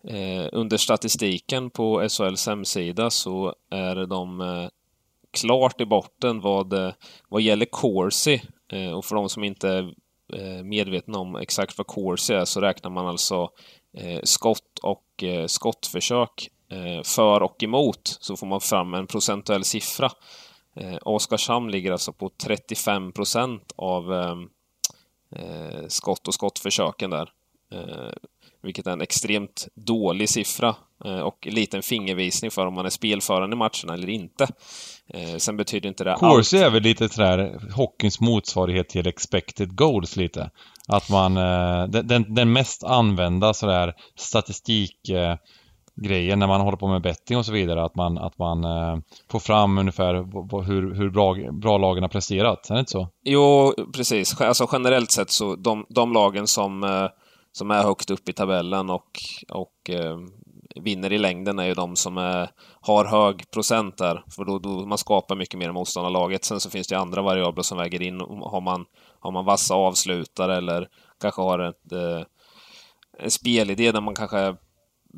Eh, under statistiken på SHLs hemsida så är de eh, klart i botten vad, vad gäller Corsi. Eh, och för de som inte Eh, medvetna om exakt vad course är så räknar man alltså eh, skott och eh, skottförsök för och emot så får man fram en procentuell siffra. Oskarshamn ligger alltså på 35 procent av ehm, skott och skottförsöken där vilket är en extremt dålig siffra och en liten fingervisning för om man är spelförande i matcherna eller inte. Eh, sen betyder inte det Corsi är väl lite sådär hockeyns motsvarighet till expected goals lite. Att man, eh, den, den mest använda sådär statistik grejen när man håller på med betting och så vidare. Att man, att man får fram ungefär hur, hur bra, bra lagen har presterat. Är det inte så? Jo, precis. Alltså generellt sett så de, de lagen som som är högst upp i tabellen och, och eh, vinner i längden är ju de som är, har hög procent där, för då, då man skapar mycket mer än motståndarlaget. Sen så finns det andra variabler som väger in. Har man, har man vassa avslutare eller kanske har ett, eh, en spelidé där man kanske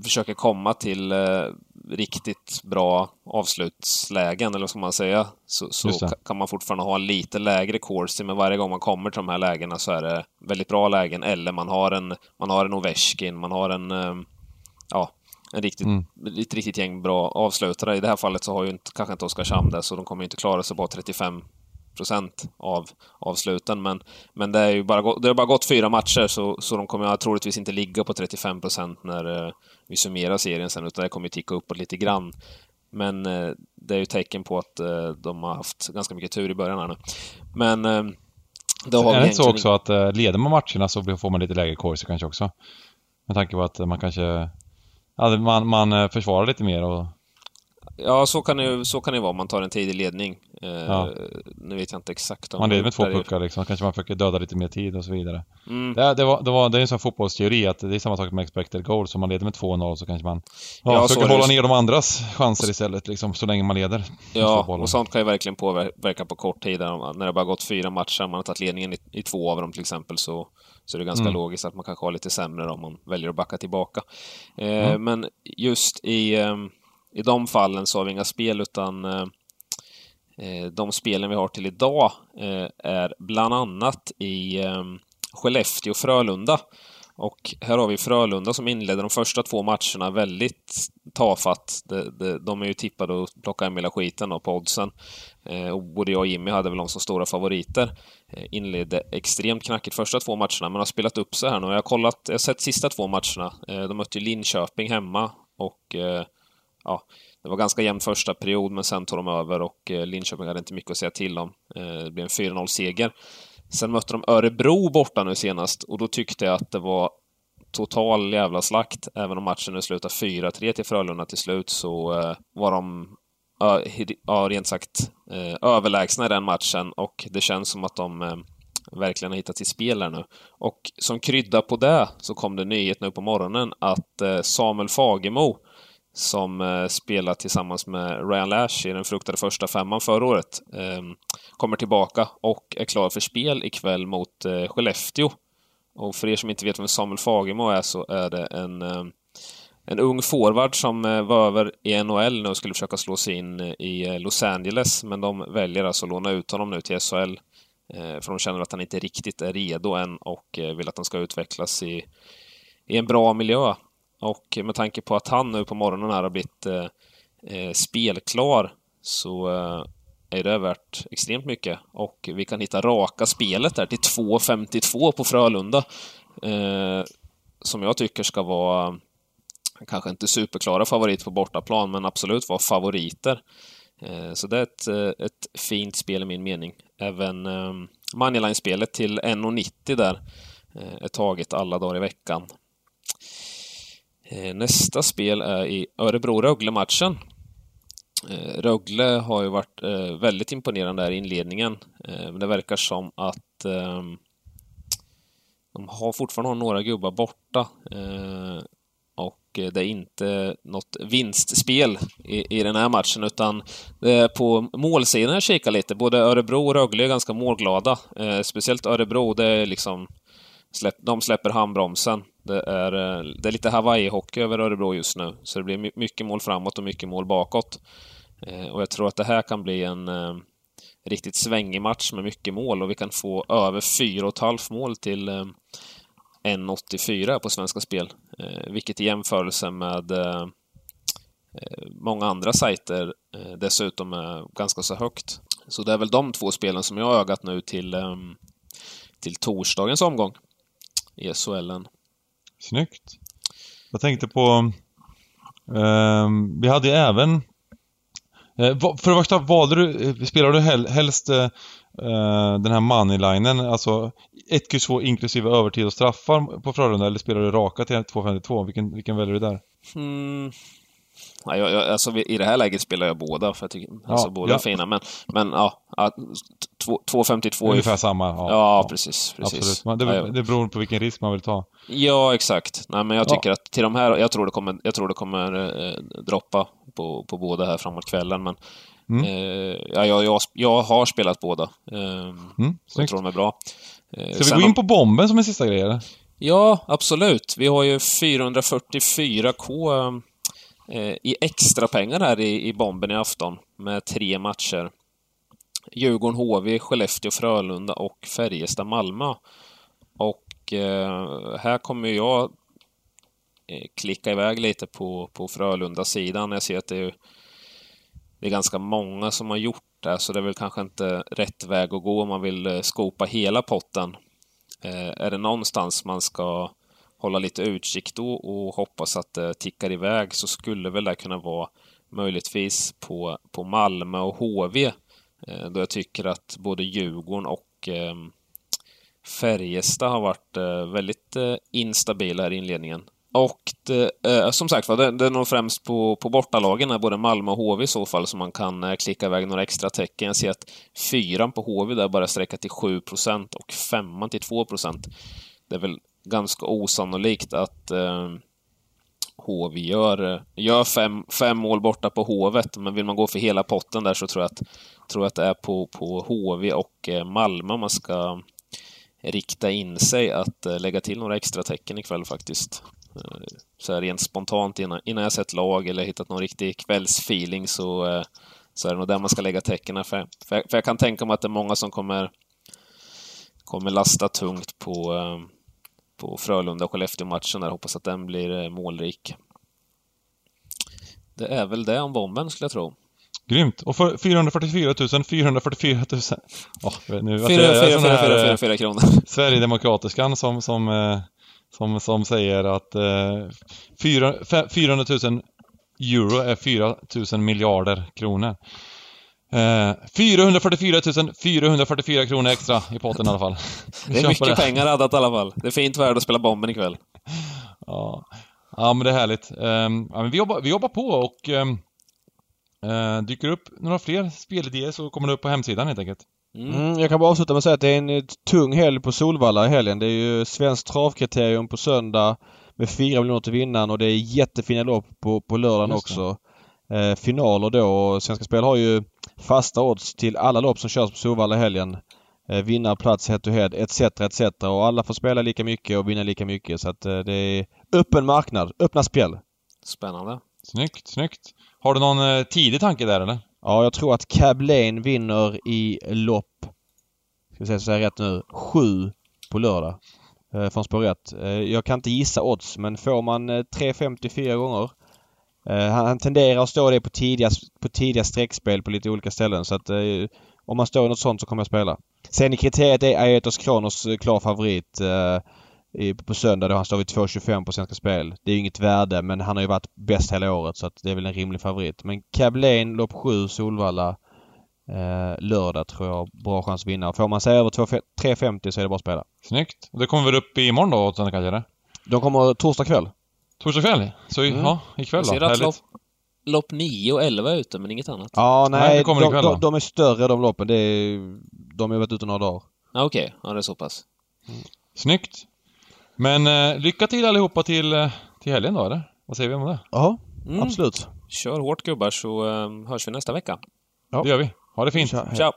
försöker komma till eh, riktigt bra avslutslägen, eller vad ska man säga, så, så kan man fortfarande ha en lite lägre course, men varje gång man kommer till de här lägena så är det väldigt bra lägen, eller man har en, man har en Ovechkin, man har en, eh, ja, en riktigt, mm. ett riktigt gäng bra avslutare. I det här fallet så har ju inte, kanske inte Oskarshamn det, så de kommer inte klara sig på 35 procent av avsluten. Men, men det, är ju bara, det har bara gått fyra matcher så, så de kommer troligtvis inte ligga på 35 procent när eh, vi summerar serien sen, utan det kommer ticka uppåt lite grann. Men eh, det är ju tecken på att eh, de har haft ganska mycket tur i början här nu. Men det har är det inte så också att leder man matcherna så får man lite lägre corsi kanske också? Med tanke på att man kanske... Ja, man, man eh, försvarar lite mer och Ja, så kan, det, så kan det vara man tar en tidig ledning. Eh, ja. Nu vet jag inte exakt. Om man leder med två puckar liksom, kanske man försöker döda lite mer tid och så vidare. Mm. Det, det, var, det, var, det är en sån fotbollsteori att det är samma sak med expected goals. Om man leder med 2-0 så kanske man ja, ja, försöker hålla ner de andras chanser istället, liksom, så länge man leder. Ja, och sånt kan ju verkligen påverka på kort tid. När det bara gått fyra matcher, man har tagit ledningen i, i två av dem till exempel, så så det är ganska mm. logiskt att man kanske har lite sämre om man väljer att backa tillbaka. Eh, mm. Men just i, ehm, i de fallen så har vi inga spel utan eh, eh, de spelen vi har till idag eh, är bland annat i Skellefteå och Frölunda. Och här har vi Frölunda som inledde de första två matcherna väldigt tafatt. De, de, de är ju tippade att plocka hem hela skiten på oddsen. Eh, och både jag och Jimmy hade väl dem som stora favoriter. Eh, inledde extremt knackigt första två matcherna, men har spelat upp sig här nu. Jag har kollat, jag har sett sista två matcherna. Eh, de mötte ju Linköping hemma och ja, det var ganska jämn första period, men sen tog de över och eh, Linköping hade inte mycket att säga till om. Eh, det blev en 4-0-seger. Sen mötte de Örebro borta nu senast och då tyckte jag att det var total jävla slakt. Även om matchen nu slutade 4-3 till Frölunda till slut så eh, var de ja, rent sagt eh, överlägsna i den matchen och det känns som att de eh, verkligen har hittat sitt spel här nu. Och som krydda på det så kom det nyhet nu på morgonen att eh, Samuel Fagemo som eh, spelar tillsammans med Ryan Lash i den fruktade första femman förra året, eh, kommer tillbaka och är klar för spel ikväll mot eh, Skellefteå. Och för er som inte vet vem Samuel Fagemo är så är det en, eh, en ung forward som eh, var över i NHL nu och skulle försöka slå sig in eh, i eh, Los Angeles, men de väljer alltså att låna ut honom nu till SHL. Eh, för de känner att han inte riktigt är redo än och eh, vill att han ska utvecklas i, i en bra miljö. Och med tanke på att han nu på morgonen här har blivit eh, eh, spelklar så eh, är det värt extremt mycket. Och vi kan hitta raka spelet där till 2.52 på Frölunda. Eh, som jag tycker ska vara, eh, kanske inte superklara favoriter på bortaplan, men absolut vara favoriter. Eh, så det är ett, eh, ett fint spel i min mening. Även eh, Moneyline-spelet till 1.90 där är taget alla dagar i veckan. Eh, nästa spel är i Örebro-Rögle-matchen. Eh, Rögle har ju varit eh, väldigt imponerande här i inledningen. Men det verkar som att de har fortfarande några gubbar borta. Och det är inte något vinstspel i, den här matchen, utan på målsidan jag kikar lite. Både Örebro och Rögle är ganska målglada. Speciellt Örebro, det är liksom de släpper handbromsen. Det är, eh, det är lite Hawaii-hockey över Örebro just nu, så det blir mycket mål framåt och mycket mål bakåt. Eh, och jag tror att det här kan bli en eh, riktigt svängig match med mycket mål och vi kan få över 4,5 mål till 1,84 på Svenska Spel. Vilket i jämförelse med många andra sajter dessutom är ganska så högt. Så det är väl de två spelen som jag har ögat nu till, till torsdagens omgång i SHL. Snyggt. Jag tänkte på... Eh, vi hade ju även... Eh, för det första, valde du, eh, spelar du hel, helst eh, den här moneylinen, alltså 1Q2 inklusive övertid och straffar på Frölunda eller spelar du raka till 2.52? Vilken, vilken väljer du där? Mm, jag, jag, alltså, I det här läget spelar jag båda, för jag tycker ja, alltså, båda ja. är fina. Men, men ja, 2.52 Ungefär samma. Ja, ja precis, precis. Absolut. Det, det beror på vilken risk man vill ta. Ja, exakt. Nej, men jag tycker att till de här, jag tror det kommer, jag tror det kommer eh, droppa på, på båda här framåt kvällen. Men mm. eh, ja, jag, jag, jag har spelat båda. Eh, mm, så jag tror de är bra. Eh, Ska vi gå in på bomben som en sista grej, eller? Ja, absolut. Vi har ju 444K Eh, Eh, i extra pengar här i, i bomben i afton med tre matcher. Djurgården, HV, Skellefteå, Frölunda och Färjestad-Malmö. Och eh, här kommer jag eh, klicka iväg lite på, på Frölunda-sidan. Jag ser att det är det är ganska många som har gjort det, så det är väl kanske inte rätt väg att gå om man vill eh, skopa hela potten. Eh, är det någonstans man ska hålla lite utkik då och hoppas att det tickar iväg så skulle väl det kunna vara möjligtvis på, på Malmö och HV. Eh, då jag tycker att både Djurgården och ehm, Färjestad har varit eh, väldigt eh, instabila här i inledningen. Och det, som sagt var, det, det är nog främst på, på bortalagen, både Malmö och HV i så fall, som man kan klicka iväg några extra tecken. Jag ser att fyran på HV där bara sträcker till 7% och femman till 2% Det är väl ganska osannolikt att eh, HV gör, gör fem, fem mål borta på Hovet, men vill man gå för hela potten där så tror jag att, tror jag att det är på, på HV och eh, Malmö man ska rikta in sig att eh, lägga till några extra tecken ikväll faktiskt. Eh, så här rent spontant innan, innan jag sett lag eller hittat någon riktig kvällsfeeling så, eh, så är det nog där man ska lägga tecknen. För, för, för jag kan tänka mig att det är många som kommer, kommer lasta tungt på, eh, på Frölunda och Skellefteå-matchen där. Hoppas att den blir målrik. Det är väl det om bomben, skulle jag tro. Grymt! Och för 444 000, 444 000... Oh, nu, 4, 4, 4, 4, 4, 4 kronor. Sverigedemokratiskan som, som som, som säger att eh, 4, 400 000 euro är 4 000 miljarder kronor. Eh, 444 444 kronor extra i potten i alla fall. Det är mycket det. pengar raddat i alla fall. Det är fint värde att spela bomben ikväll. Ja, ja men det är härligt. Um, ja, men vi, jobbar, vi jobbar på och um, uh, dyker upp några fler spelidéer så kommer det upp på hemsidan helt enkelt. Mm. Mm, jag kan bara avsluta med att säga att det är en tung helg på Solvalla i helgen. Det är ju svenskt travkriterium på söndag med fyra miljoner till vinnaren och det är jättefina lopp på, på lördagen också. Eh, finaler då och Svenska Spel har ju fasta odds till alla lopp som körs på Solvalla i helgen. Eh, vinnarplats head to head etc etc och alla får spela lika mycket och vinna lika mycket så att eh, det är öppen marknad, öppna spel. Spännande. Snyggt, snyggt. Har du någon eh, tidig tanke där eller? Ja, jag tror att Cab Lane vinner i lopp, ska vi säga rätt nu, sju på lördag. Eh, från spår 1. Eh, jag kan inte gissa odds men får man eh, 3,50 fyra gånger eh, han, han tenderar att stå det på tidiga, på tidiga streckspel på lite olika ställen så att eh, om man står i något sånt så kommer jag spela. Sen i kriteriet är Aetos Kronos eh, klar favorit. Eh, på söndag då han står vid 2,25 på Svenska Spel. Det är ju inget värde men han har ju varit bäst hela året så att det är väl en rimlig favorit. Men Cab Lane, lopp 7, Solvalla eh, lördag tror jag bra chans att vinna. Får man sig över 3,50 så är det bara att spela. Snyggt. Det kommer väl upp imorgon då, kanske eller? De kommer torsdag kväll. Torsdag kväll? Så mm. ja, ikväll då. Härligt. Lopp, lopp 9 och 11 är ute men inget annat. Ja, nej. nej de, ikväll, de, de, är större de loppen. Det är, de har varit ute några dagar. Ja, Okej, okay. ja det är så pass. Mm. Snyggt. Men eh, lycka till allihopa till, eh, till helgen då, eller? Vad säger vi om det? Ja, mm. absolut. Kör hårt gubbar så eh, hörs vi nästa vecka. Ja. Det gör vi. Ha det fint. Ciao. Ciao.